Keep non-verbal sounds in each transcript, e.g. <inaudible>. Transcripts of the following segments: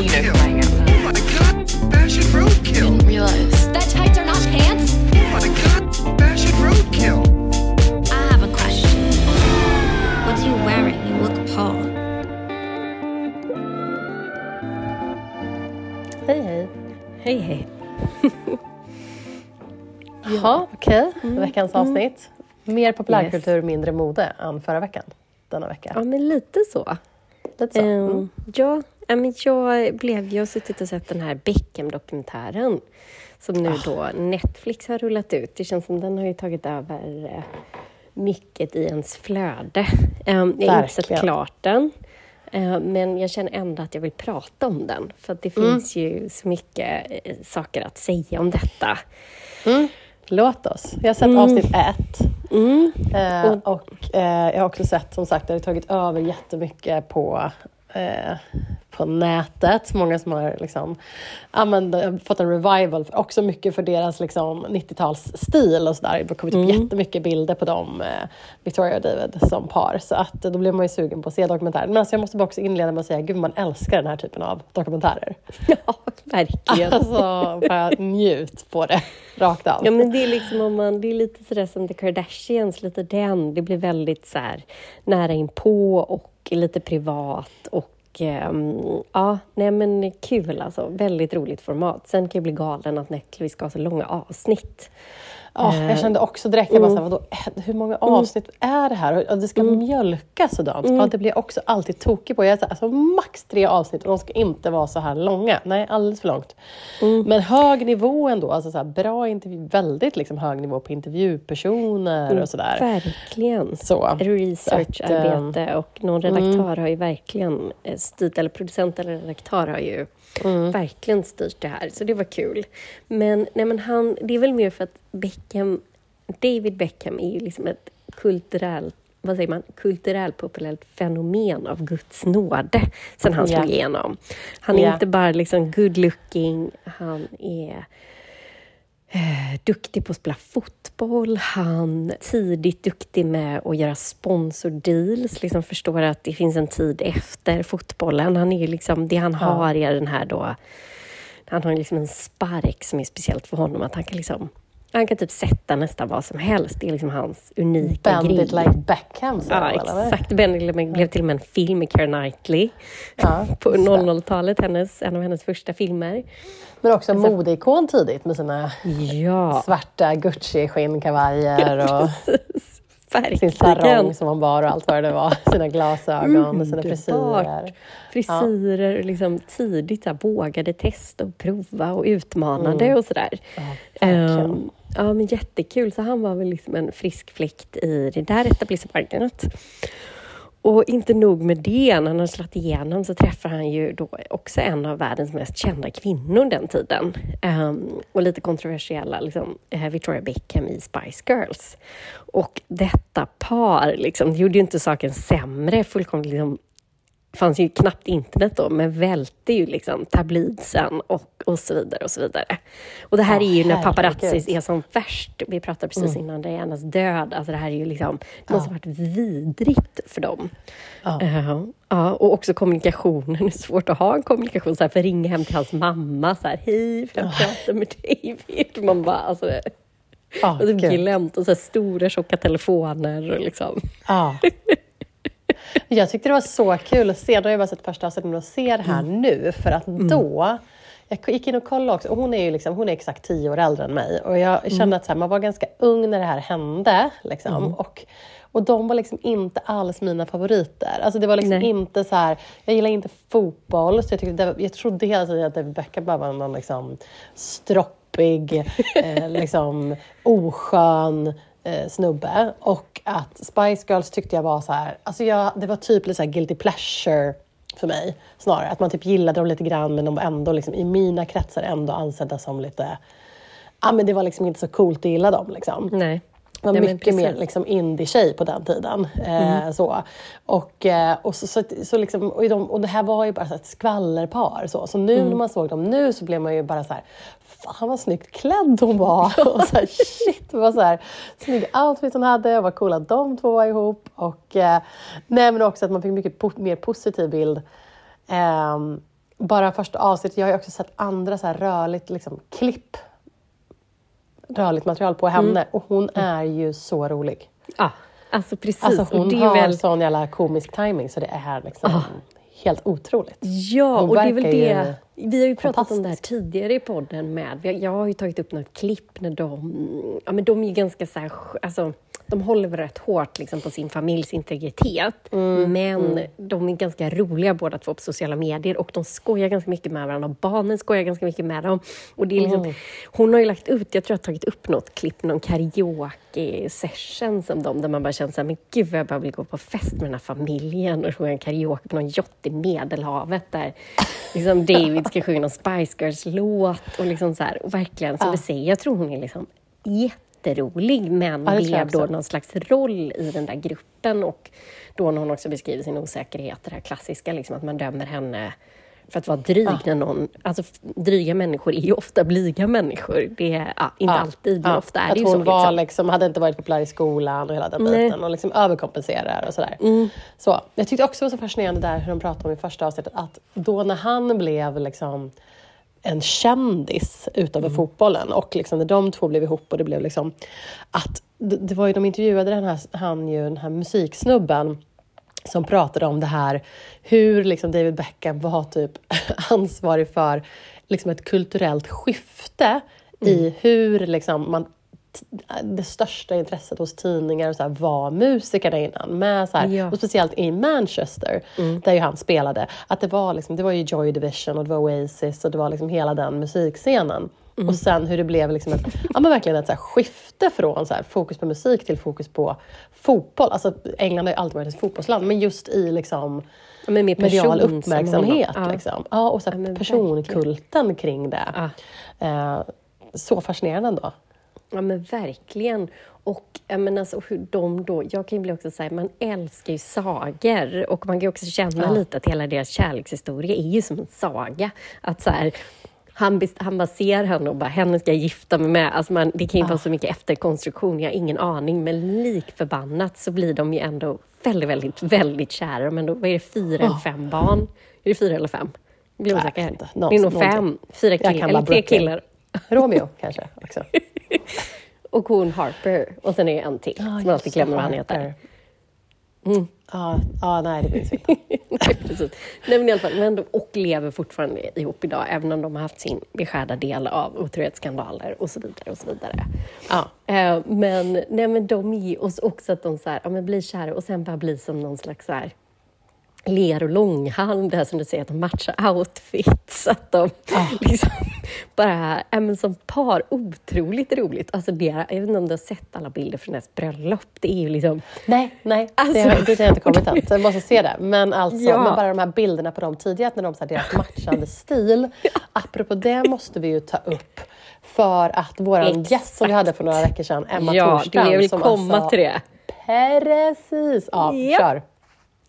Roadkill. Oh my god. Fashion roadkill. Didn't realize. That tights are not pants? Oh my god. Fashion roadkill. I have a question. What are you wearing? You look appalled. Hej hej. Hej hej. Jaha, okej. Veckans avsnitt. Mer populärkultur, mindre mode än förra veckan. Denna vecka. Ja, men lite så. Lite så. Ehm, Mm. ja, ja, men jag blev ju suttit och sett den här Beckham-dokumentären som nu Ah. då Netflix har rullat ut. Det känns som den har ju tagit över eh, mycket i ens flöde. Ehm, jag har inte sett klart den. Eh, Men jag känner ändå att jag vill prata om den. För att det Mm. finns ju så mycket eh, saker att säga om detta. Låt oss. Jag har sett avsnitt ett. Eh, och eh, jag har också sett, som sagt, det har tagit över jättemycket på, eh, på nätet. Många som har liksom, de har fått en revival, också mycket för deras liksom, 90-talsstil och sådär. Det har kommit upp jättemycket bilder på dem, eh, Victoria och David, som par. Så att, då blir man ju sugen på att se dokumentären. Men alltså, jag måste bara också inleda med att säga, gud man älskar den här typen av dokumentärer. <laughs> Ja, verkligen. Alltså, bara njut på det, rakt av. Ja, men det är liksom om man, det är lite sådär som The Kardashians, lite den. Det blir väldigt så här nära inpå och lite privat och ehm, ja, nej men kul alltså. Väldigt roligt format. Sen kan jag bli galen att Netflix ska ha så långa avsnitt. Ja, Eh, jag kände också direkt, jag bara, mm. såhär, vadå, eh, hur många avsnitt är det här? Och det ska mjölkas sådant. Mm. Ja, det blir jag också alltid tokig på. Jag är så här, alltså, max tre avsnitt och de ska inte vara så här långa. Nej, alldeles för långt. Mm. Men hög nivå ändå. Alltså, så här, bra intervju, väldigt liksom, hög nivå på intervjupersoner Mm. och sådär. Verkligen. Så. Researcharbete och någon mm. redaktör har ju verkligen eh, styrt, eller producent eller redaktör har ju Mm. verkligen styrt det här. Så det var kul. Men, nej, men han, det är väl mer för att Beckham, David Beckham är ju liksom ett kulturellt vad säger man, kulturellt populärt fenomen av Guds nåde sen han slog Ja. igenom. Han är Ja. inte bara liksom good looking, han är eh, duktig på att spela fotboll. Han är tidigt duktig med att göra sponsordeals. Liksom förstår att det finns en tid efter fotbollen. Han är liksom, det han har är den här då... Han har liksom en spark som är speciellt för honom. Att han kan liksom... Han kan typ sätta nästan vad som helst. Det är liksom hans unika Bend grej. like Beckham, sa Ja, eller? exakt. Bend it like blev till och med en film med Keira Knightley. Ja, <laughs> på just det. 00-talet, hennes, en av hennes första filmer. Men också en modeikon tidigt med sina Ja, svarta Gucci-skinnkavajer <laughs> och sin verkligen. sarong som han bar och allt vad det var. Sina glasögon och sina frisyrer. Frisyrer och liksom tidigt så här, vågade testa och prova och utmanade och sådär. Ehm, ja, men jättekul. Så han var väl liksom en frisk fläkt i det där etablissemanget. Och inte nog med det, när han har slagit igenom så träffar han ju då också en av världens mest kända kvinnor den tiden. Um, och lite kontroversiella, liksom, eh, Victoria Beckham i Spice Girls. Och detta par, liksom, det gjorde ju inte saken sämre, fullkomligt liksom, det fanns ju knappt internet då, men välte ju liksom tablidsen och, och så vidare och så vidare. Och det här Ja, är ju när paparazzis är som värst. Vi pratade precis innan Dianas död. Alltså det här är ju liksom, det måste ha varit vidrigt för dem. Ja. Eh, ja, och också kommunikationen. <laughs> Det är svårt att ha en kommunikation så här, för ringa hem till hans mamma så här, hej, får jag prata med David? <laughs> Man bara, alltså, det- Ja, och glömt och så här, stora tjocka telefoner och liksom. <laughs> Ja. <laughs> Jag tyckte det var så kul att se, då har jag bara sett första avsnittet, och se det här nu. För att då, jag gick in och kollade också, och hon är ju liksom, hon är exakt tio år äldre än mig. Och jag kände att så här, man var ganska ung när det här hände. Liksom, och, och de var liksom inte alls mina favoriter. Alltså det var liksom Nej. inte så här, jag gillar inte fotboll, så jag, tyckte jag trodde hela tiden att David Beckham bara var någon liksom stroppig, <laughs> eh, liksom oskön eh, snubbe. Och att Spice Girls tyckte jag var så här, alltså jag, det var typ lite så här guilty pleasure för mig snarare. Att man typ gillade dem lite grann men de var ändå liksom, i mina kretsar ändå ansedda som lite, ja men det var liksom inte så coolt att gilla dem liksom. Nej var men mycket mer liksom indie-tjej på den tiden. Eh, så. Och, eh, och, så, så, så liksom, och, de, och det här var ju bara så ett skvallerpar. Så, så nu Mm. när man såg dem nu så blev man ju bara så här, fan vad snyggt klädd hon var. <laughs> och så här, shit vad så här, snygg outfit hon hade och vad coola de två var ihop. Och, eh, nej, men också att man fick mycket po- mer positiv bild. ehm, bara första avsnittet, jag har ju också sett andra så här rörligt liksom, klipp, rörligt material på henne Mm. och hon är ju så rolig. Ja, alltså precis. Alltså hon har väl, sån jävla komisk timing så det är liksom helt otroligt. Ja, Hon och det är väl det. Vi har ju pratat om det här tidigare i podden med. Jag har ju tagit upp något klipp när de... Ja, men de är ju ganska så här, alltså, de håller väl rätt hårt liksom, på sin familjs integritet. Mm, men de är ganska roliga båda två på sociala medier och de skojar ganska mycket med varandra. Och barnen skojar ganska mycket med dem. Och det är liksom, Mm. Hon har ju lagt ut, jag tror jag har tagit upp något klipp, någon karaoke-session som de, där man bara känner så här, men gud vad jag bara vill gå på fest med den här familjen och sjunga karaoke på någon yacht i Medelhavet där liksom David ska sjunga någon Spice Girls-låt och liksom så här, och verkligen, som du säger, jag tror hon är liksom jätterolig men Ja, blev då någon slags roll i den där gruppen och då när hon också beskriver sin osäkerhet, det här klassiska liksom att man dömer henne för att vara dryg när någon... Alltså dryga människor är ju ofta blyga människor. Det är ja, inte alltid, men Ja, ofta är att det ju hon så. var Liksom. liksom, hade inte varit populär i skolan och hela den Nej. Mm. biten och liksom överkompenserar och sådär. Så, jag tyckte också det var så fascinerande där hur de pratade om i första avsnittet att då när han blev liksom en kändis utöver Mm. fotbollen och liksom när de två blev ihop och det blev liksom att det, det var ju, de intervjuade den här, han ju, den här musiksnubben som pratade om det här hur liksom David Beckham var typ <laughs> ansvarig för liksom ett kulturellt skifte Mm. i hur liksom man det största intresset hos tidningar och så här var musikerna innan. Med så här, Ja. Mm. Och speciellt i Manchester, där ju han spelade. Att det var, liksom, det var ju Joy Division och det var Oasis och det var liksom hela den musikscenen. Mm. Och sen hur det blev liksom ett, ja, men verkligen ett så skifte från så här, fokus på musik till fokus på fotboll. Alltså, England har ju alltid varit ett fotbollsland, men just i liksom, Ja, men mer medial uppmärksamhet. Ja. Liksom. Ja, och så här, personkulten kring det. Ja. Eh, så fascinerande ändå. Ja men verkligen. Och jag menar, alltså, hur de då, jag kan ju bli också säga, man älskar ju sagor och man kan ju också känna Ja. lite att hela deras kärlekshistoria är ju som en saga. Att så här, han, han bara ser henne och bara, henne ska jag gifta mig med. Alltså man, det kan ju vara så mycket efterkonstruktion, jag har ingen aning, men lik förbannat så blir de ju ändå väldigt, väldigt, väldigt kära. Men då, vad är det, fyra eller fem barn? Är det fyra eller fem? Jag blir osäker. Det är nog fem, fyra killar, eller tre killar. Romeo kanske också. <laughs> <laughs> Och hon Harper. Och sen är det en till som man alltid glömmer vad han heter. Mm. Ja, ja, nej det minns vi inte. <laughs> Nej. Nej, men i alla fall, men de, och lever fortfarande ihop idag, även om de har haft sin beskärda del av otrohetsskandaler och så vidare. och så vidare. Ja. Eh, men, nej, men de oss också att de så här, ja, men blir kära och sen bara blir som någon slags så här, ler och långhalm, det här som du säger, att de matchar outfits. Att de <laughs> liksom bara, ja, men som par, otroligt roligt. Alltså det, jag vet inte om du har sett alla bilder från deras bröllop. Det är ju liksom... Nej, nej Alltså- det, har, det har jag inte kommit än. Så jag måste se det. Men, alltså, Ja. men bara de här bilderna på dem tidigare, när de så här, deras matchande stil. <laughs> Apropå det måste vi ju ta upp. För att vår gäst som vi hade för några veckor sedan, Emma ja, Thorstrand. jag vill komma alltså, till det. Precis! Ja, Ja. kör.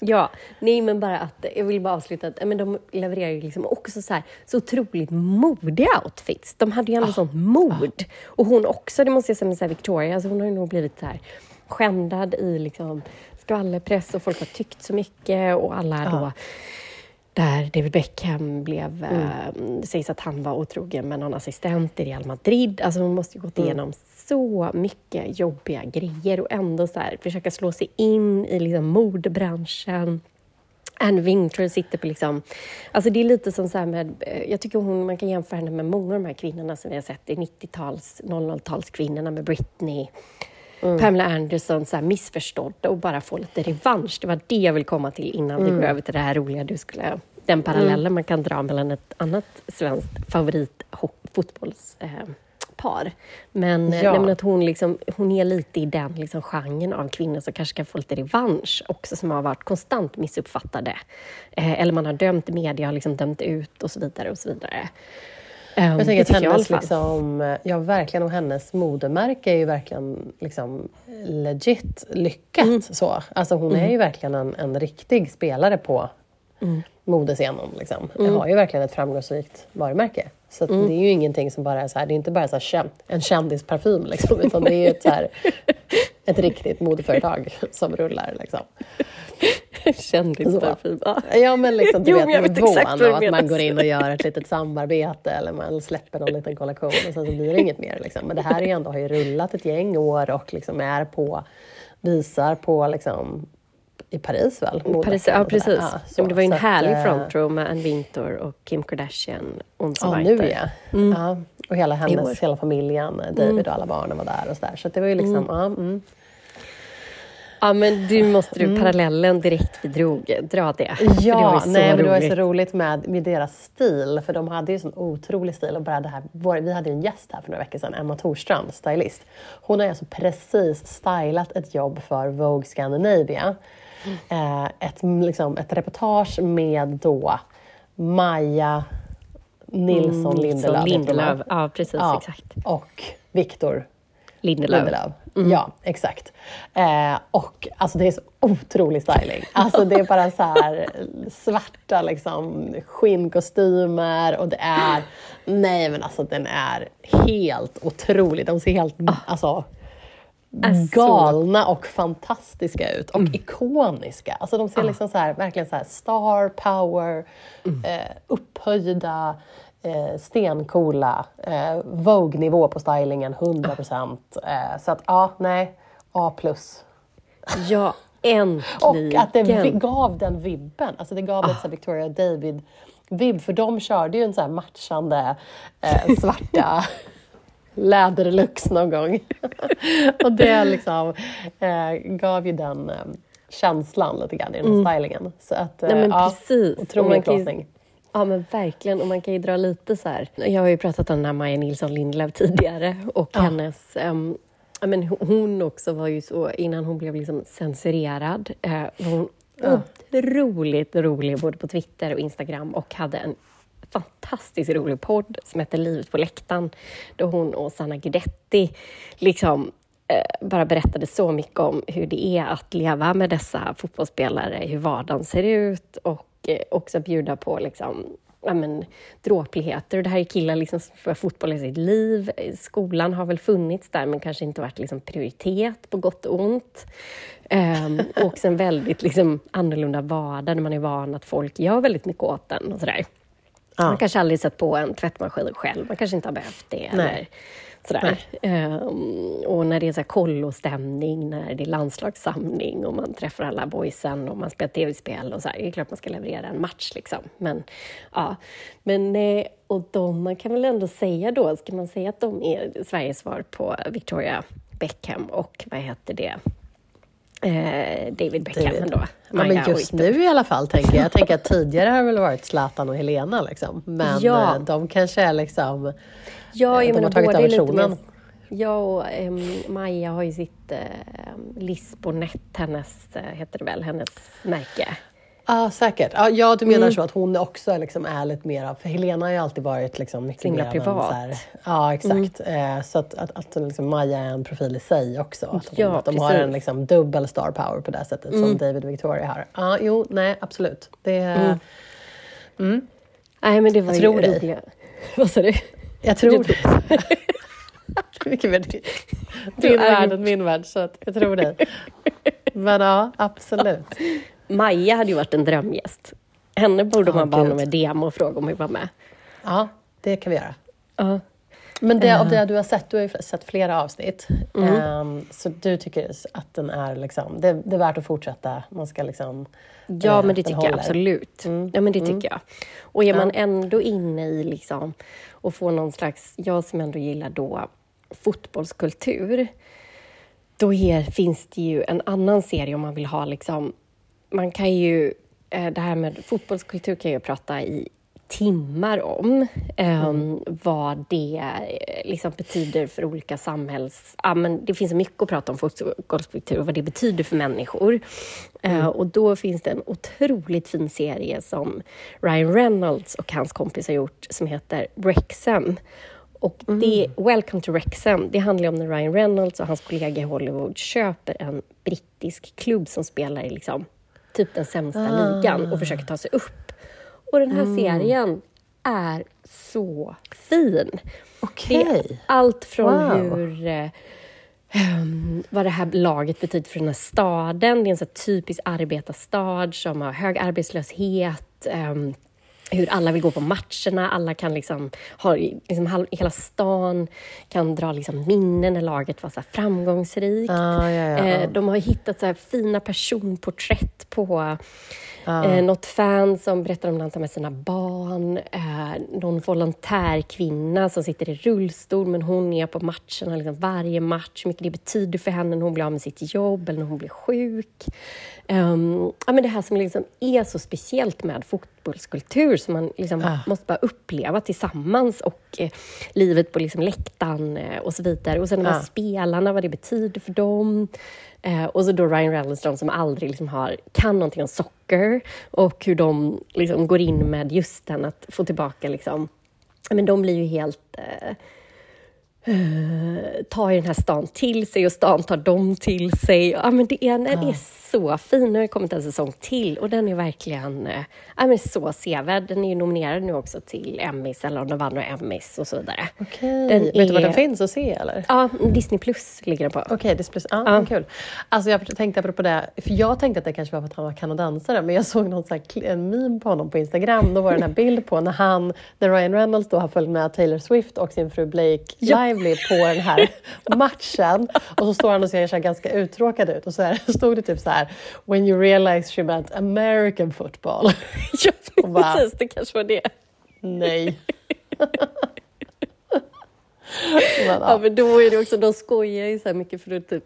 Ja, nej men bara att jag vill bara avsluta att men de levererar ju liksom också så, här, så otroligt modiga outfits. De hade ju ändå sånt mod. Och hon också, det måste jag säga med så här Victoria, alltså hon har ju nog blivit så här skändad i liksom skvallerpress och folk har tyckt så mycket och alla då där David Beckham blev, eh, det sägs att han var otrogen med någon assistent i Real Madrid. Alltså hon måste ju gått igenom så mycket jobbiga grejer och ändå så här, försöka slå sig in i liksom modebranschen. Anne Wintour sitter på liksom... Alltså det är lite som så här med... eh, Jag tycker hon, man kan jämföra henne med många av de här kvinnorna som vi har sett i 90-tals, 00-talskvinnorna med Britney, Pamela Anderson, så här missförstådda och bara få lite revansch. Det var det jag vill komma till innan vi går över till det här roliga du skulle... Den parallellen man kan dra mellan ett annat svenskt favoritfotbollspar. Par. Men, eh, Ja. men att hon, liksom, hon är lite i den liksom, genren av kvinnor som kanske kan få lite revansch också, som har varit konstant missuppfattade. Eh, eller man har dömt i media, har liksom dömt ut och så vidare. och så vidare. Eh, Jag tänker att jag hennes, fall. liksom, ja verkligen, och hennes modemärke är ju verkligen liksom, legit lyckat. Mm. Så. Alltså hon är ju verkligen en, en riktig spelare på Mm. modescenen. Liksom. Jag har ju verkligen ett framgångsrikt varumärke. Så Mm. det är ju ingenting som bara är så här, det är inte bara så här, en kändisparfym, liksom, <laughs> utan det är ju ett, så här, ett riktigt modeföretag som rullar. Liksom. <laughs> Kändisparfym. Ja. Ja men liksom du Jo, vet vet nivån av att man går in och gör ett litet samarbete eller man släpper någon liten kollektion och sen så blir det inget mer. Liksom. Men det här är ändå, har ju rullat ett gäng år och liksom är på, visar på liksom, i Paris väl? Paris, ja, precis. Ja, Ja, så. men det var ju en att, härlig eh, front row med Ann Wintour och Kim Kardashian och Ja, nu ja. ja. Och hela hennes, hela familjen, David och alla barnen var där och sådär. Så det var ju liksom, ja, mm. Ja, men du måste du, parallellen direkt vi drog, dra det. Det Ja, så nej, men det var så roligt. med, med deras stil, för de hade ju sån otrolig stil. Och bara det här, vår, vi hade ju en gäst här för några veckor sedan, Emma Thorstrand, stylist. Hon har ju alltså precis stylat ett jobb för Vogue Scandinavia. Eh, ett, liksom, ett reportage med då Maja Nilsson Lindelöf. hon, va? Lindelöf, ja precis, Ja, exakt. Och Viktor Lindelöf. Lindelöf. Ja, exakt. Eh, och alltså det är så otrolig styling. Alltså det är bara så här <laughs> svarta liksom, skinnkostymer och det är... Nej men alltså den är helt otrolig. De ser helt alltså, Alltså. Galna och fantastiska ut. Och ikoniska. Alltså de ser liksom så här, verkligen så här star power, eh, upphöjda, eh, stencoola, eh, Vogue-nivå på stylingen, 100 procent. Eh, så att ja, nej, A+. Ja, äntligen. <laughs> Och att det gav den vibben. Alltså det gav lite så här Victoria David-vibb, för de körde ju en så matchande eh, svarta <laughs> läderlux någon gång. <laughs> och det liksom eh, gav ju den eh, känslan lite grann i den här stylingen. Så att, eh, Nej, men ja, precis. Otrolig klåsning. Ja men verkligen, och man kan ju dra lite så här. Jag har ju pratat om den här Maja Nilsson Lindelöf tidigare och hennes ehm, ja, men hon också var ju så, innan hon blev liksom censurerad, eh, var hon otroligt rolig både på Twitter och Instagram och hade en fantastiskt rolig podd som heter Livet på läktaren, då hon och Sanna Guidetti liksom eh, bara berättade så mycket om hur det är att leva med dessa fotbollsspelare, hur vardagen ser ut och eh, också bjuda på liksom, ja, men, dråpligheter. Det här är killar liksom som spelar fotboll i sitt liv. Skolan har väl funnits där, men kanske inte varit liksom, prioritet på gott och ont. Ehm, och också en väldigt liksom, annorlunda vardag när man är van att folk gör väldigt mycket åt den och sådär. Man kanske aldrig sett på en tvättmaskin själv, man kanske inte har behövt det. Eller sådär. Ehm, och när det är så kollostämning, när det är landslagssamling och man träffar alla boysen och man spelar tv-spel och så här, det är klart man ska leverera en match. Liksom. Men, ja. Men, eh, och de, man kan väl ändå säga då, ska man säga att de är Sveriges svar på Victoria Beckham och vad heter det? Eh, David Beckham David. ändå. Ja, men just nu i alla fall, tänker jag. Jag tänker att tidigare har det väl varit Zlatan och Helena, liksom. men Ja. eh, de kanske är liksom... Ja, Eh, jag de har tagit över tronen. mer... Ja, och ehm, Maja har ju sitt eh, Lisbonett, hennes, eh, heter det väl, hennes märke. Ja, säkert. Ja, ja, du menar Mm. så att hon också liksom är lite mer av... För Helena har ju alltid varit liksom mycket himla mer av en privat. Så ja, exakt. Eh, så att, att, att liksom Maja är en profil i sig också. Att, hon, Ja, att de har en liksom dubbel star power på det sättet som David och Victoria har. Ja, jo, nej, absolut. Det, Nej, men det var Jag tror dig. <laughs> Vad sa du? Jag tror det. Mycket mer din, din är värld än min värld, så att jag tror dig. <laughs> Men ja, absolut. Maja hade ju varit en drömgäst. Henne borde Ja, man bara med DM och fråga om hon var med. Ja, det kan vi göra. Ja. Men det, Eh. av det du har sett, du har ju sett flera avsnitt. Mm. Ehm, så du tycker att den är liksom, det, det är värt att fortsätta? Man ska liksom... Ja, eh, men det den tycker jag absolut. Ja, men det tycker jag. Och är man ändå inne i liksom och får någon slags, jag som ändå gillar då fotbollskultur, då är, finns det ju en annan serie om man vill ha liksom, man kan ju, eh, det här med fotbollskultur kan jag prata i timmar om. eh, Vad det eh, liksom betyder för olika samhälls... Ja, men det finns mycket att prata om fotbollskultur och vad det betyder för människor. Eh, och då finns det en otroligt fin serie som Ryan Reynolds och hans kompis har gjort som heter Wrexham. Och det, Welcome to Wrexham, det handlar om när Ryan Reynolds och hans kollega i Hollywood köper en brittisk klubb som spelar i liksom, typ den sämsta ligan och försöker ta sig upp. Och den här serien är så fin. Det är allt från Wow. hur, ehm, vad det här laget betyder för den här staden. Det är en så typisk arbetarstad som har hög arbetslöshet. ehm, hur alla vill gå på matcherna, alla kan liksom, ha, liksom hela stan kan dra liksom minnen när laget var så framgångsrikt. Ah, ja, ja. Eh, de har hittat så fina personporträtt på eh, något fan som berättar om när han tar med sina barn. Eh, någon volontärkvinna som sitter i rullstol men hon är på matcherna liksom varje match. Hur mycket det betyder för henne när hon blir av med sitt jobb eller när hon blir sjuk. Ehm, ja, men det här som liksom är så speciellt med fotbollskultur som man liksom Ah. måste bara uppleva tillsammans och eh, livet på liksom läktaren eh, och så vidare. Och sen de här Ah. spelarna, vad det betyder för dem. Eh, och så då Ryan Reynolds, de som aldrig liksom har, kan någonting om socker och hur de liksom går in med just den att få tillbaka liksom, men de blir ju helt eh, tar den här stan till sig och stan tar dem till sig. Ja, men det är, den är så fin. Nu har det kommit en säsong till och den är verkligen eh, ja, men så sevärd. Den är ju nominerad nu också till Emmys, eller om de vann några Emmys och så vidare. Okej. Den Vet du var är- den finns att se eller? Ja, Disney Plus ligger den på. Okej, okay, plus. Ah, Ja. kul. Alltså jag tänkte apropå det, för jag tänkte att det kanske var för att han var kanadensare, men jag såg någon sån här, en meme på honom på Instagram. Då var det den här bild på när han, när Ryan Reynolds då har följt med Taylor Swift och sin fru Blake Ja. Lively på den här <laughs> matchen. Och så står han och ser så ganska uttråkad ut och så här, <laughs> stod det typ så här “When you realize she meant American football”. <laughs> Ja, bara- precis. Det kanske var det. Nej. men, Ja, ja. men då är det också, de skojar ju så här mycket för att typ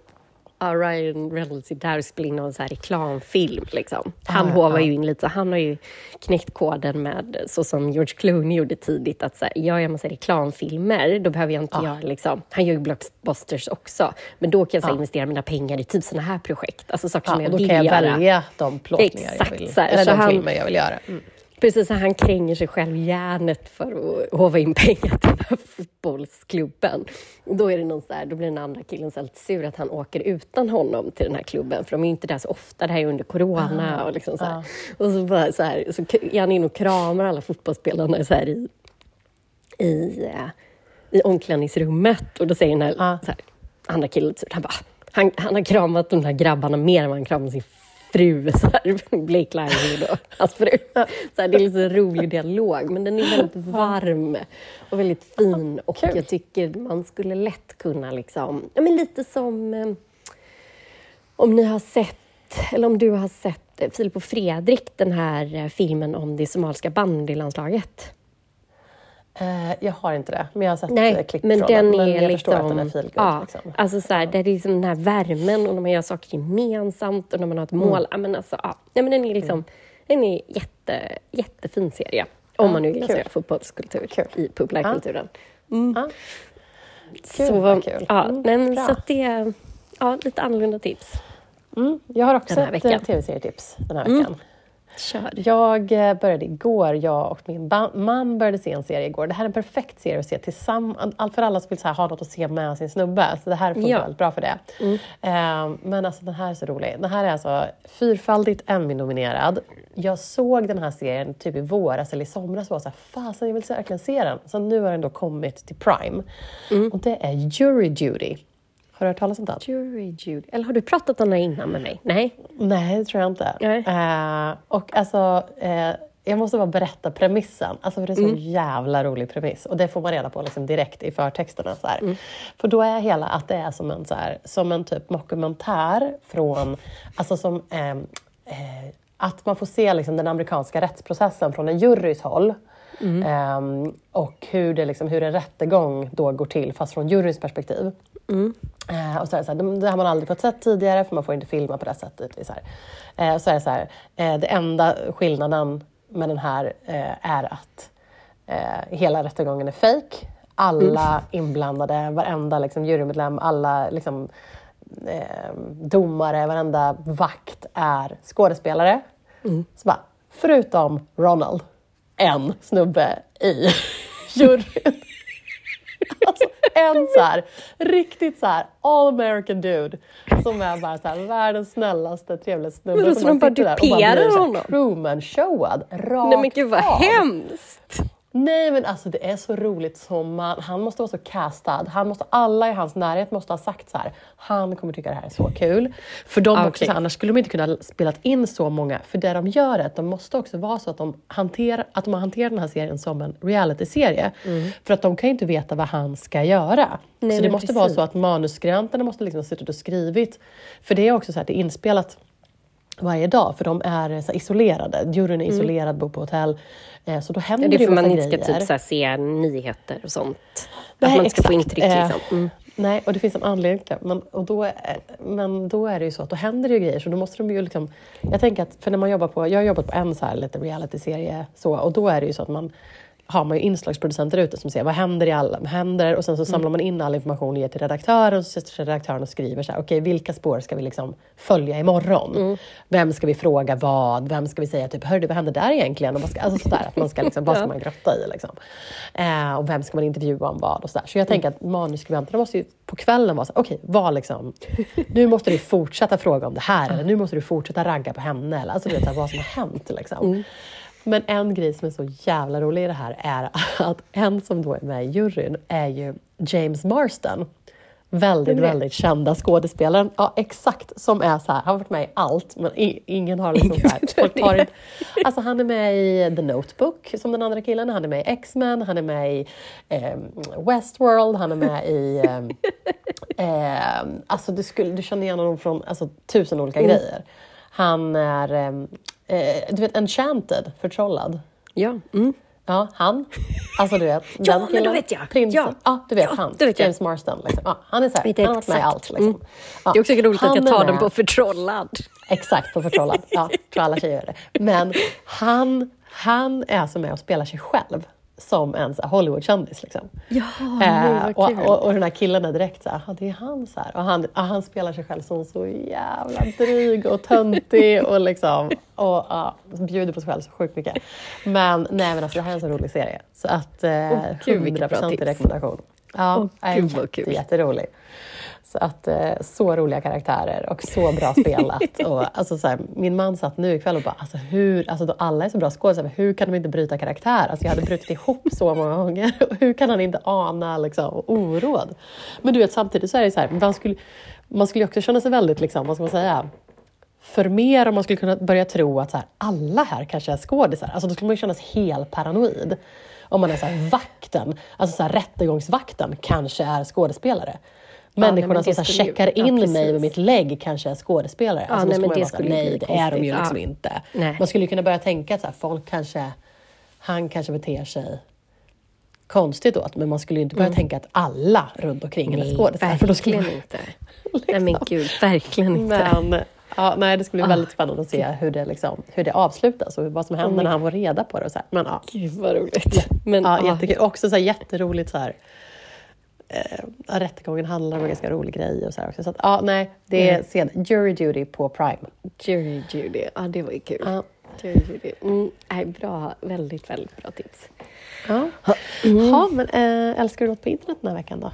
Ryan Reynolds är där och spelar in någon så reklamfilm. Liksom. Han Ah, hovar ah. ju in lite, så han har ju knäckt koden med, så som George Clooney gjorde tidigt, att så här, jag gör massa reklamfilmer, då behöver jag inte göra liksom, han gör ju blockbusters också, men då kan jag så här, Ah. investera mina pengar i typ såna här projekt, alltså saker som jag och då vill kan jag göra. välja de plåtningar Exakt jag vill, så här, eller så de han- filmer jag vill göra. Mm. Precis, han kränger sig själv järnet för att hova in pengar till den här fotbollsklubben. Då, är det någon här, då blir den andra killen så lite sur att han åker utan honom till den här klubben, för de är inte där så ofta, det här är under corona. och, liksom så här. och så, bara så, här, så är han inne och kramar alla fotbollsspelarna så här i, i, eh, i omklädningsrummet. Och då säger den här, Ja. så här andra killen han bara, han, han har kramat de där grabbarna mer än vad han kramar sin fru, så här, Blake Lively då, hans fru. Så här, det är lite en rolig dialog, men den är väldigt varm och väldigt fin. Och Kul. jag tycker man skulle lätt kunna, liksom, ja, men lite som eh, om ni har sett, eller om du har sett eh, Filip och Fredrik, den här eh, filmen om det somaliska bandylandslaget. Eh, jag har inte det, men jag har sett eh, Nej, klipp men från den den. Men är jag liksom... förstår att den är feelgood. ja, liksom. Alltså så här, det är liksom den här värmen och när man gör saker gemensamt och när man har ett Mm. mål. Ja, men alltså, ja. Nej, men den är liksom en är jätte, jättefin serie. Om man nu gillar kul. så här fotbollskultur Kul. i populärkulturen. Ja. Kul, så, vad kul. Ja, Mm, men så det ja, lite annorlunda tips. Mm, jag har också Den här ett eh, tv-serietips den här veckan. Kör. Jag eh, började igår, jag och min man började se en serie igår. Det här är en perfekt serie att se tillsammans, allt för alla som vill så här, ha något att se med sin snubbe. Så det här funkar Ja. väldigt bra för det. Eh, men alltså den här är så rolig. Den här är alltså fyrfaldigt Emmy-nominerad. Jag såg den här serien typ i våras eller i somras och var så här, fasen jag vill verkligen se den. Så nu har den då kommit till Prime. Och det är Jury Duty. Har du hört talas om den? Jury Judy. Eller har du pratat om den innan med mig? Nej? Nej, det tror jag inte. Eh, och alltså, eh, jag måste bara berätta premissen, alltså för det är så jävla rolig premiss. Och det får man reda på liksom direkt i förtexterna. Så här. För då är hela att det är som en, så här, som en typ dokumentär från, alltså som ehm, eh, att man får se liksom den amerikanska rättsprocessen från en jurys håll. Ehm, och hur, det liksom, hur en rättegång då går till, fast från juryns perspektiv. Eh, och så är det, så här, det, har man aldrig fått sett tidigare, för man får inte filma på det sättet. Så här. Eh, och så är det så här, eh, det enda skillnaden med den här eh, är att eh, hela rättegången är fake. Alla inblandade, varenda liksom, jurymedlem, alla liksom, eh, domare, varenda vakt är skådespelare. Så bara, förutom Ronald, en snubbe i <laughs> juryn. <laughs> Alltså, en så här, riktigt så här all American dude som är bara så här, världens snällaste, trevligaste snubbe. Men som så de bara duperar honom? Truman-showad rakt Nej men gud vad av. hemskt! Nej men alltså det är så roligt som man, han måste vara så castad. Han måste, alla i hans närhet måste ha sagt så här. han kommer tycka det här är så kul. För de Ah, också, här, annars skulle de inte kunna spela in så många. För det de gör är att de måste också vara så att de, hanterar, att de har hanterat den här serien som en realityserie. För att de kan ju inte veta vad han ska göra. Mm. Nej, så det måste vara precis. så att manusskribenterna måste liksom ha suttit och skrivit. För det är också så att det är inspelat varje dag, för de är så isolerade. Juryn är isolerad, bor på hotell. Eh, Så då händer Mm. Det är det för massa man inte ska grejer. typ så se nyheter och sånt. Nej, att man inte ska få exakt. intryck Eh, liksom. Mm. Nej, och det finns en anledning till. Men, och då, är- men då är det ju så att då händer det ju grejer. Så då måste de ju liksom... Jag tänker att, för när man jobbar på... Jag har jobbat på en så här lite reality-serie så, och då är det ju så att man har man ju inslagsproducenter ute som säger vad händer i alla vad händer och sen så Mm. samlar man in all information och ger till redaktören och så sitter redaktören och skriver så här, okej vilka spår ska vi liksom följa imorgon? Mm. Vem ska vi fråga vad? Vem ska vi säga typ, hörde vad hände där egentligen? Och vad ska, alltså sådär, att man ska liksom, vad ska man grotta i liksom? Eh, och vem ska man intervjua om vad och sådär. Så jag tänker att manusskribenterna måste ju på kvällen vara så okej, vad liksom, nu måste du fortsätta fråga om det här eller nu måste du fortsätta ragga på henne eller alltså du vet här, vad som har hänt liksom. Men en grej som är så jävla rolig i det här är att en som då är med i juryn är ju James Marston. Väldigt, väldigt kända skådespelaren. Ja, exakt. Som är så här, han har varit med i allt, men ingen har liksom så här, tar inte, Alltså han är med i The Notebook, som den andra killen. Han är med i X-Men, han är med i eh, Westworld, han är med i... Eh, <laughs> eh, alltså du, skulle, du känner igen honom från alltså, tusen olika Mm. grejer. Han är, eh, du vet, Enchanted, förtrollad. Ja. Mm. Ja, han. Alltså du vet, <laughs> Ja, den men då vet jag. Prinsen. Ja. du vet Ja, han. vet. James Marston. Liksom. Ja, han är så här, han har varit med i allt. Liksom. Mm. Ja, Det är också roligt att jag tar med. den på förtrollad. Exakt, på förtrollad. Ja, tror alla tjejer gör det. Men han, han är alltså med och spelar sig själv som en Hollywoodkändis. Liksom. Ja, Eh, vad och, och, och den här killen är direkt så här, "Ja, det är han så här. Och han, ja, han spelar sig själv som så jävla dryg och töntig <laughs> och liksom och ja, bjuder på sig själv så sjukt mycket. Men nej men alltså det här är en så rolig serie. Så att eh, bra 100% tips. rekommendation. Ja, är gud, vad jätte, kul. jätterolig att eh, så roliga karaktärer och så bra spelat. <laughs> och, alltså, så här, min man satt nu ikväll och bara, alltså, hur, alltså, då alla är så bra skådespelare, hur kan de inte bryta karaktär? Alltså, jag hade brutit ihop så många gånger. <laughs> Hur kan han inte ana liksom, oråd? Men du vet, samtidigt så är det så här, man skulle, man skulle också känna sig väldigt, liksom, vad ska man säga, för mer om man skulle kunna börja tro att så här, alla här kanske är skådisar. Alltså, då skulle man ju kännas helt paranoid. Om man är så här, vakten, alltså så här, rättegångsvakten kanske är skådespelare nej, Människorna men som så här, ju- checkar ja, in mig med mitt lägg kanske är skådespelare. alltså, då nej, men det skulle ju nej det är de ju liksom Ja. inte. Nej. Man skulle ju kunna börja tänka att så här, folk kanske, han kanske beter sig konstigt då, men man skulle ju inte börja tänka att alla runt omkring är Mm. Nej, skådespelare. för då skulle man- inte. <laughs> Nej men gud, verkligen inte. men ja, nej, det skulle Ah. bli väldigt spännande att se hur det, liksom, hur det avslutas och vad som händer när han får reda på det. Och så här. Men, ja, Gud vad roligt. Men, ja, ah, jättekul. Också så här, jätteroligt så här. Eh, rättegången handlar om en ganska rolig grej och så också. Så att, ja, nej, det är Mm. Jury Duty på Prime. Jury Judy, ja det var ju kul. Ja. Jury Judy. Mm, nej, bra, väldigt, väldigt bra tips. Ja, Mm. men äh, älskar du något på internet den här veckan då?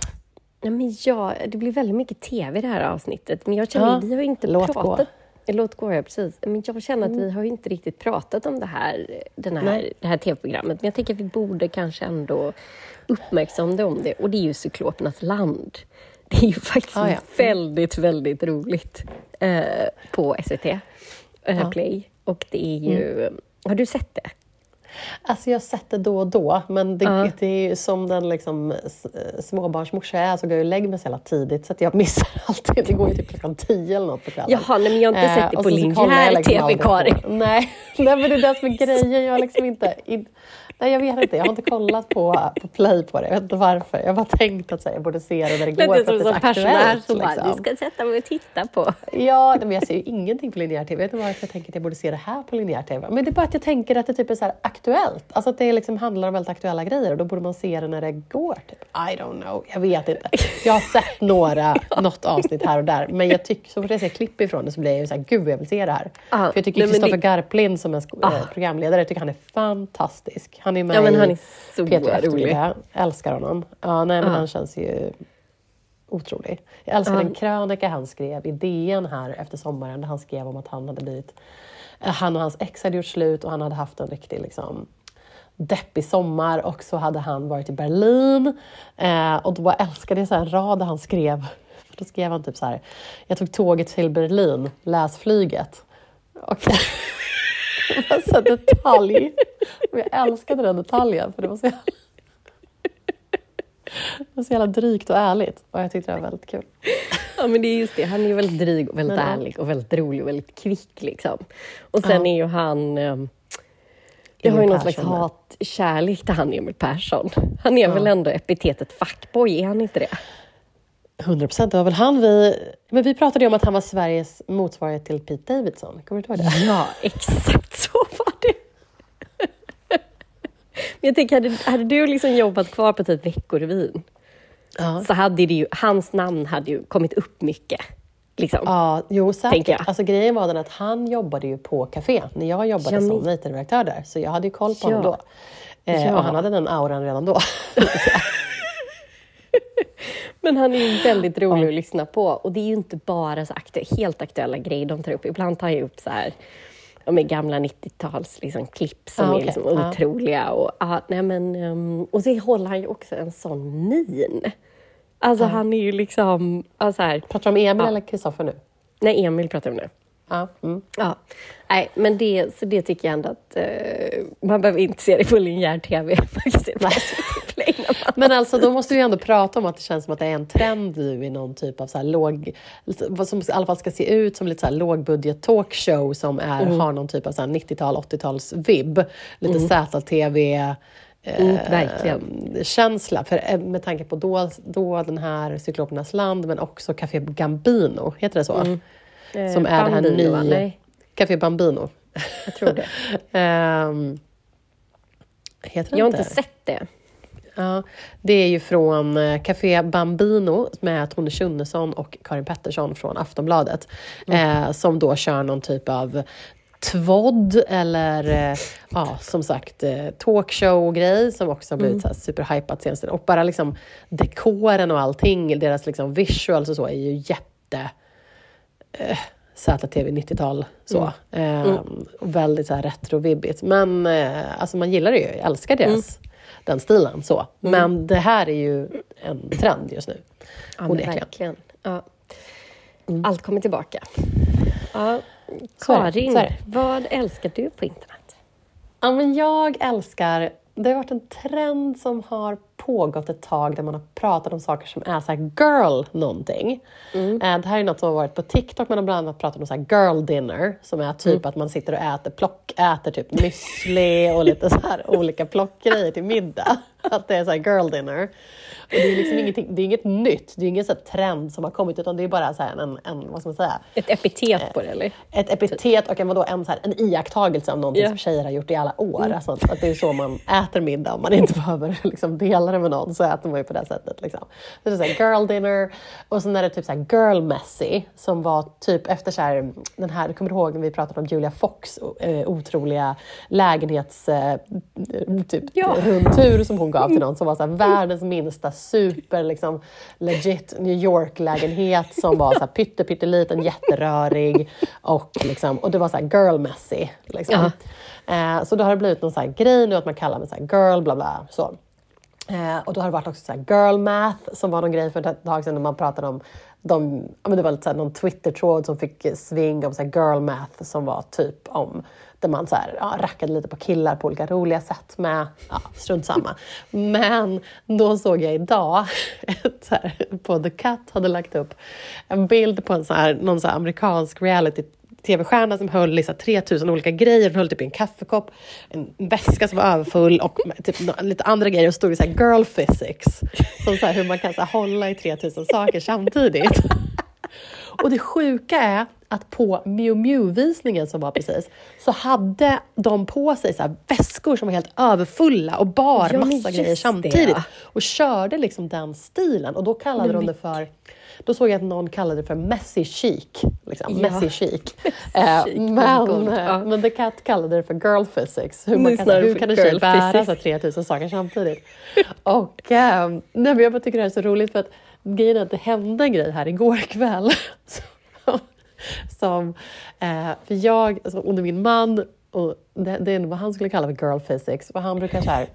Ja, men ja, det blir väldigt mycket tv i det här avsnittet. Men jag känner Ja, vi har inte låt gå. Pratat... Låt gå, ja precis. Men jag känner att vi har ju inte riktigt pratat om det här, den här, Nej. det här tv-programmet. Men jag tänker att vi borde kanske ändå uppmärksamma om det. Och det är ju Cyklopernas land. Det är ju faktiskt Ah, ja. väldigt, väldigt roligt eh, på SVT eh. Mm. Play. Och det är ju... Har du sett det? Alltså jag har sett det då och då, men det, Ja. det är ju som den liksom, s- småbarnsmorsa jag är så går jag och lägger mig så jävla tidigt så att jag <laughs> missar alltid. Det går ju typ klockan tio eller något på kvällen. Jaha, nej, men jag har inte Eh, sett det och på linjär liksom TV, aldrig Karin. på- <laughs> Nej, nej, men det är det som är grejen. Jag har liksom inte... In, nej, jag vet inte. Jag har inte kollat på, på play på det. Jag vet inte varför. Jag har bara tänkt att här, jag borde se det när det går Lite som är en pensionär som bara, Liksom. du ska sätta mig och titta på. Ja, men jag ser ju ingenting på linjär TV. Jag vet inte varför jag tänker att jag borde se det här på linjär TV. Men det är bara att jag tänker att det typ är så aktuellt. Alltså att det liksom handlar om väldigt aktuella grejer och då borde man se det när det går. Typ. I don't know, jag vet inte. Jag har sett <laughs> några, något avsnitt här och där. Men jag tycker, så fort jag ser klipp ifrån det så blir jag ju så här, gud jag vill se det här. Ah, För jag tycker Kristoffer det- Garplind som sko- Ah. eh, programledare, jag tycker han är fantastisk. Han är med Ja, men han är så Peter rolig. Älskar honom. Ja, nej, men Ah. han känns ju otrolig. Jag älskar Ja. en krönika han skrev i DN här efter sommaren där han skrev om att han hade blivit... eh, Han och hans ex hade gjort slut och han hade haft en riktig liksom, deppig sommar och så hade han varit i Berlin. Eh, och då älskade jag så här en rad där han skrev, då skrev han typ så här, jag tog tåget till Berlin, läs flyget. Och <laughs> det var så detalj. Och jag älskade den detaljen för det var så jävla, det var så jävla drygt och ärligt. Och jag tyckte det var väldigt kul. Ja, men det är just det. Han är ju väldigt dryg och väldigt Men, ja. ärlig och väldigt rolig och väldigt kvick. Liksom. Och sen Ja. är ju han... ehm, Jag har ju någon slags hatkärlek till han Emil Persson. Han är väl ändå epitetet fuckboy, är han inte det? 100 procent. Det var väl han vi... Men vi pratade ju om att han var Sveriges motsvarighet till Pete Davidson. Kommer du ihåg det? Ja, exakt så var det. Men jag tänker, hade, hade du liksom jobbat kvar på typ Veckorevyn Ja. så hade det ju, hans namn hade ju kommit upp mycket. Liksom. Ja, jo säkert. jag. Alltså, grejen var den att han jobbade ju på café när jag jobbade Ja, men- som dejtredaktör där. Så jag hade ju koll på honom Ja. då. Eh, Ja. Och han hade den auran redan då. <laughs> <laughs> Men han är ju väldigt rolig att lyssna på. Och det är ju inte bara så aktu- helt aktuella grejer de tar upp. Ibland tar jag upp så här, ja, med gamla 90-tals liksom, klipp som Ah, är okej. liksom Ja. otroliga. Och, ja, nej, men, ehm, och så håller han ju också en sån min. Alltså han är ju liksom... Ja, så här, Pratar du om Emil eller Kristoffer nu? nej, Emil pratar vi om nu. Ja. Mm. Ja. Nej, men det, så det tycker jag ändå att eh, man behöver inte se det på linjär TV. <laughs> Men alltså då måste vi ändå prata om att det känns som att det är en trend nu i någon typ av så låg, som i alla fall ska se ut som lite så här lågbudget talkshow som är, Mm. har någon typ av så här 90-tal, 80-tals vibb. Lite ZTV. Eh, Mm, verkligen. känsla, för eh, med tanke på då, då den här Cyklopernas land men också Café Gambino, heter det så? Eh, Som är det här Bambino, nya... Nej, Café Bambino. jag tror det. <laughs> Ehm, heter det Jag har inte sett det. Ja, det är ju från eh, Café Bambino med Tone Schunnesson och Karin Pettersson från Aftonbladet. Eh, som då kör någon typ av tvodd eller eh, ja, som sagt eh, talkshow-grej som också har blivit mm. superhypat senaste Och bara liksom dekoren och allting, deras liksom visuals och så är ju jätte eh, ZTV 90-tal så. Eh, och väldigt så här retro-vibbigt. Men eh, alltså man gillar det ju, jag älskar deras, den stilen så. Men det här är ju en trend just nu. Ja, verkligen. Ja. Allt kommer tillbaka. Ja. Karin, är det. vad älskar du på internet? Ja, men jag älskar, det har varit en trend som har pågått ett tag där man har pratat om saker som är så girl någonting. Eh, Det här är något som har varit på TikTok, man har bland annat pratat om så här girl dinner som är typ att man sitter och äter plock, äter typ müsli och lite så här olika plockgrejer till middag. <laughs> Att det är så här girl dinner. Och det är liksom ingenting, det är inget nytt, det är ingen så trend som har kommit utan det är bara så en, en, vad ska man säga, Ett epitet på det, eller? ett epitet och en, vadå, en, så här, en iakttagelse av någonting Ja. som tjejer har gjort i alla år. Alltså, att det är så man äter middag, om man inte <laughs> behöver liksom, dela det med någon så äter man ju på det sättet. Liksom. Det är så här, girl dinner och sen är det typ så här, girl messy som var typ efter så här, den här, du kommer ihåg när vi pratade om Julia Fox eh, otroliga lägenhets eh, typ, Ja. rundtur som hon gav till någon som var så här, världens minsta super liksom, legit New York-lägenhet som var så här, pytte, pytteliten, jätterörig och, liksom, och det var så här girl messy. Liksom. Eh, så då har det blivit någon så här grej nu att man kallar mig så här girl, bla bla. Så. Eh, och då har det varit också så girl math som var någon grej för ett tag sedan när man pratade om de, ja, men det var lite så här någon Twitter-tråd som fick sving om så girl math som var typ om där man så här, ja, rackade lite på killar på olika roliga sätt med, ja, strunt samma. <laughs> Men då såg jag idag, ett så här, på The Cut hade lagt upp en bild på en så här, någon så amerikansk reality tv-stjärna som höll liksom 3000 olika grejer. Hon höll typ i en kaffekopp, en väska som var överfull och typ lite andra grejer. Och stod det så här girl physics. Som så hur man kan så hålla i 3000 saker samtidigt. Och det sjuka är att på Miu Miu-visningen som var precis, så hade de på sig så väskor som var helt överfulla och bar Ja, men massa grejer det. samtidigt. Och körde liksom den stilen. Och då kallade Nej, de men det för då såg jag att någon kallade det för messy chic. Liksom. Ja. Messy chic. <laughs> Eh, men, eh, men The Cat kallade det för girl physics. Hur, man kan, hur kan en tjej bära så här 3000 saker samtidigt? Och eh, nej, men jag bara tycker det här är så roligt för att grejen är att det hände en grej här igår kväll. <laughs> som, som, eh, för jag alltså, och min man och det, det är vad han skulle kalla för girl physics. Och han brukar så här,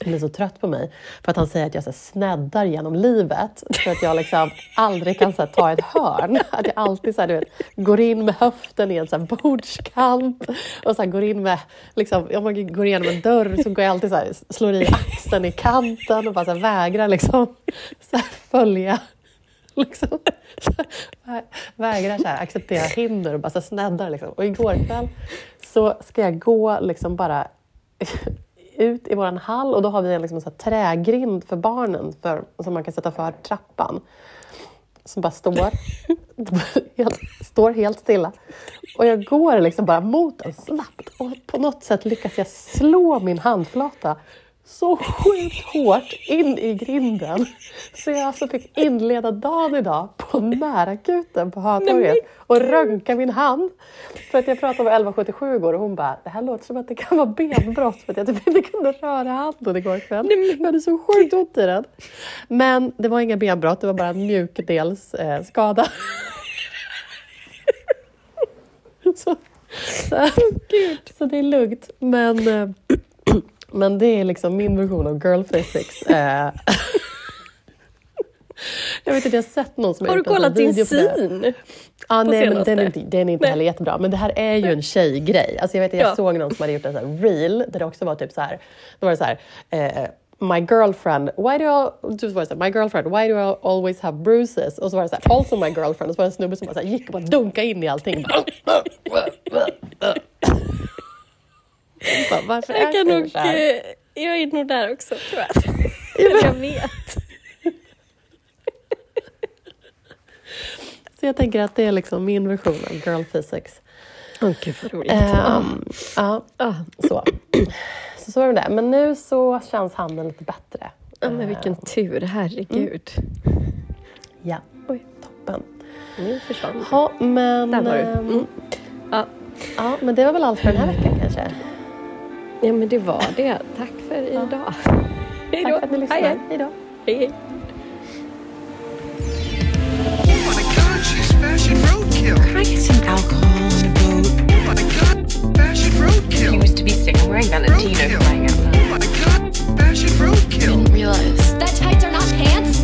blir så trött på mig för att han säger att jag så här, sneddar genom livet. För att jag liksom aldrig kan så här, ta ett hörn. <laughs> Att jag alltid så här, du vet, går in med höften i en så här, bordskant och så här, går in med, liksom, om man går igenom en dörr så går jag alltid så här, slår i axeln i kanten och bara så här, vägrar liksom, så här, följa liksom, så här, vägrar så här, acceptera hinder och bara så här, sneddar. Liksom. Och igår kväll så ska jag gå liksom bara ut i vår hall och då har vi en liksom, så här, trägrind för barnen för, som man kan sätta för trappan. Som bara står, <laughs> helt, står helt stilla. Och jag går liksom bara mot den snabbt och på något sätt lyckas jag slå min handflata så sjukt hårt in i grinden. Så jag alltså fick inleda dagen idag på närakuten på Hötorget och röntga min hand. För att jag pratade med 1177 igår och hon bara, det här låter som att det kan vara benbrott för att jag typ inte kunde röra handen igår kväll. Jag hade så sjukt ont i den. Men det var inga benbrott, det var bara en mjukdelsskada. Eh, <laughs> så, så, så det är lugnt. Men eh, men det är liksom min version av girl physics. Eh, jag vet inte, jag har sett någon som Har du en sån kollat din syn? På nej, men senaste? den är inte, den är inte Nej. heller jättebra. Men det här är ju en tjejgrej. Alltså jag vet, jag Ja. såg någon som hade gjort en här reel där det också var typ så här. Då var det så här. Eh, My girlfriend, why do I, så var det så här, my girlfriend, why do I always have bruises? Och så var det så här, also my girlfriend. Och så var det en snubbe som bara så här, gick och bara dunkade in i allting. Bara, <laughs> <laughs> Varför är Jag, kan det nog, eh, jag är nog där också tror jag. Men <laughs> jag vet. Så jag tänker att det är liksom min version av girl physics. Åh gud vad roligt. Ehm, ja, Ah. så. Så så är det. Men nu så känns handen lite bättre. Ja, men vilken tur, herregud. Ja, Oj, toppen. nu försvann det. Ja, men, Där var du. ehm, Mm. Ja. ja, men det var väl allt för den här veckan. Ja, men det var det. Tack för idag. Ja. <laughs> Hej då. Tack för att ni lyssnade. Hej hej! Hej, hej. Valentino flying out. Oh my god, fashion roadkill. Didn't realize that tights are not pants.